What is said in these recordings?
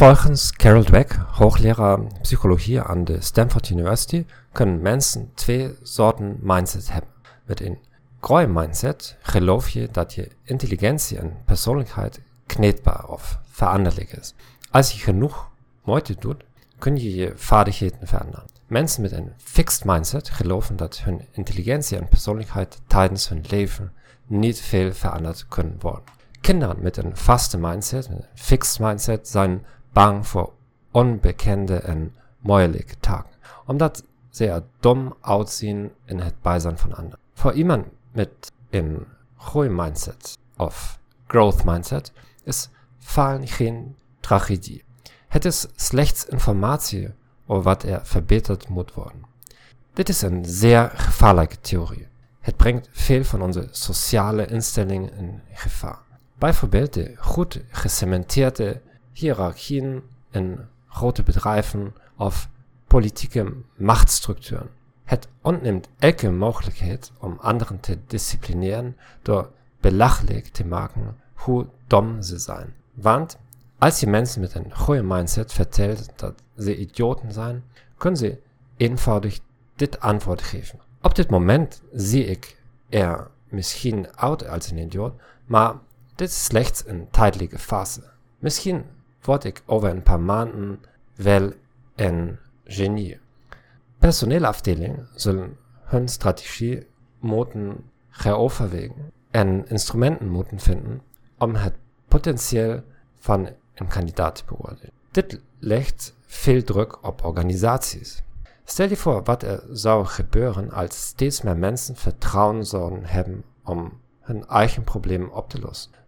Volgens Carol Dweck, hoogleraar psychologie aan de Stanford University, kunnen mensen twee soorten mindset hebben. Met een groei-mindset geloof je dat je intelligentie en persoonlijkheid kneedbaar of veranderlijk is. Als je genoeg moeite doet, kun je je vaardigheden veranderen. Mensen met een fixed mindset geloven dat hun intelligentie en persoonlijkheid tijdens hun leven niet veel veranderd kunnen worden. Kinderen met een vaste mindset, een fixed mindset, zijn bang voor onbekende en moeilijke taken, omdat ze er dom uitzien in het bijzijn van anderen. Voor iemand met een groeimindset of growth mindset is falen geen tragedie. Het is slechts informatie over wat er verbeterd moet worden. Dit is een zeer gevaarlijke theorie. Het brengt veel van onze sociale instellingen in gevaar. Bijvoorbeeld de goed gecementeerde hiërarchieën in grote bedrijven of politieke machtsstructuren. Het ontneemt elke mogelijkheid om anderen te disciplineren door belachelijk te maken hoe dom ze zijn. Want als je mensen met een goede mindset vertelt dat ze idioten zijn, kunnen ze eenvoudig dit antwoord geven. Op dit moment zie ik er misschien uit als een idioot, maar dit is slechts een tijdelijke fase. Misschien word ik over een paar maanden wel een genie. Personeelafdelingen zullen hun strategie moeten heroverwegen en instrumenten moeten vinden om het potentieel van een kandidaat te beoordelen. Dit legt veel druk op organisaties. Stel je voor wat er zou gebeuren als steeds meer mensen vertrouwen zouden hebben om hun eigen problemen op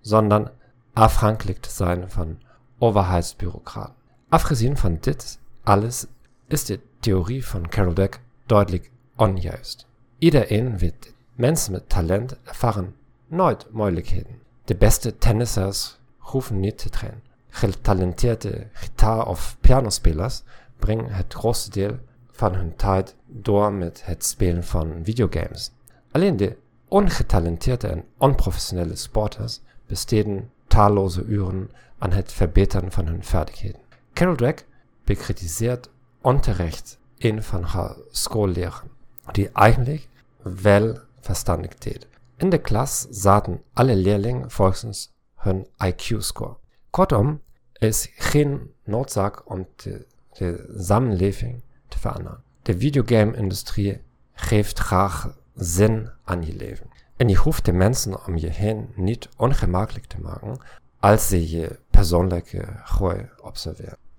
zonder afhankelijk te zijn van overheidsbureaucraten. Afgezien van dit alles is de theorie van Carol Dweck duidelijk onjuist. Iedereen weet dit. Mensen met talent ervaren nooit moeilijkheden. De beste tennissers hoeven niet te trainen. Getalenteerde gitaar- of pianospelers brengen het grootste deel van hun tijd door met het spelen van videogames. Alleen de ongetalenteerde en onprofessionele sporters besteden talloze uren aan het verbeteren van hun vaardigheden. Carol Dweck bekritiseert onterecht een van haar schoolleraren, die eigenlijk wel verstandig deed. In de klas zaten alle leerlingen volgens hun IQ-score. Kortom, er is geen noodzaak om de, de samenleving te. De videogame-industrie geeft graag zin aan je leven. En je hoeft de mensen om je heen niet ongemakkelijk te maken als ze je persoonlijke groei observeren.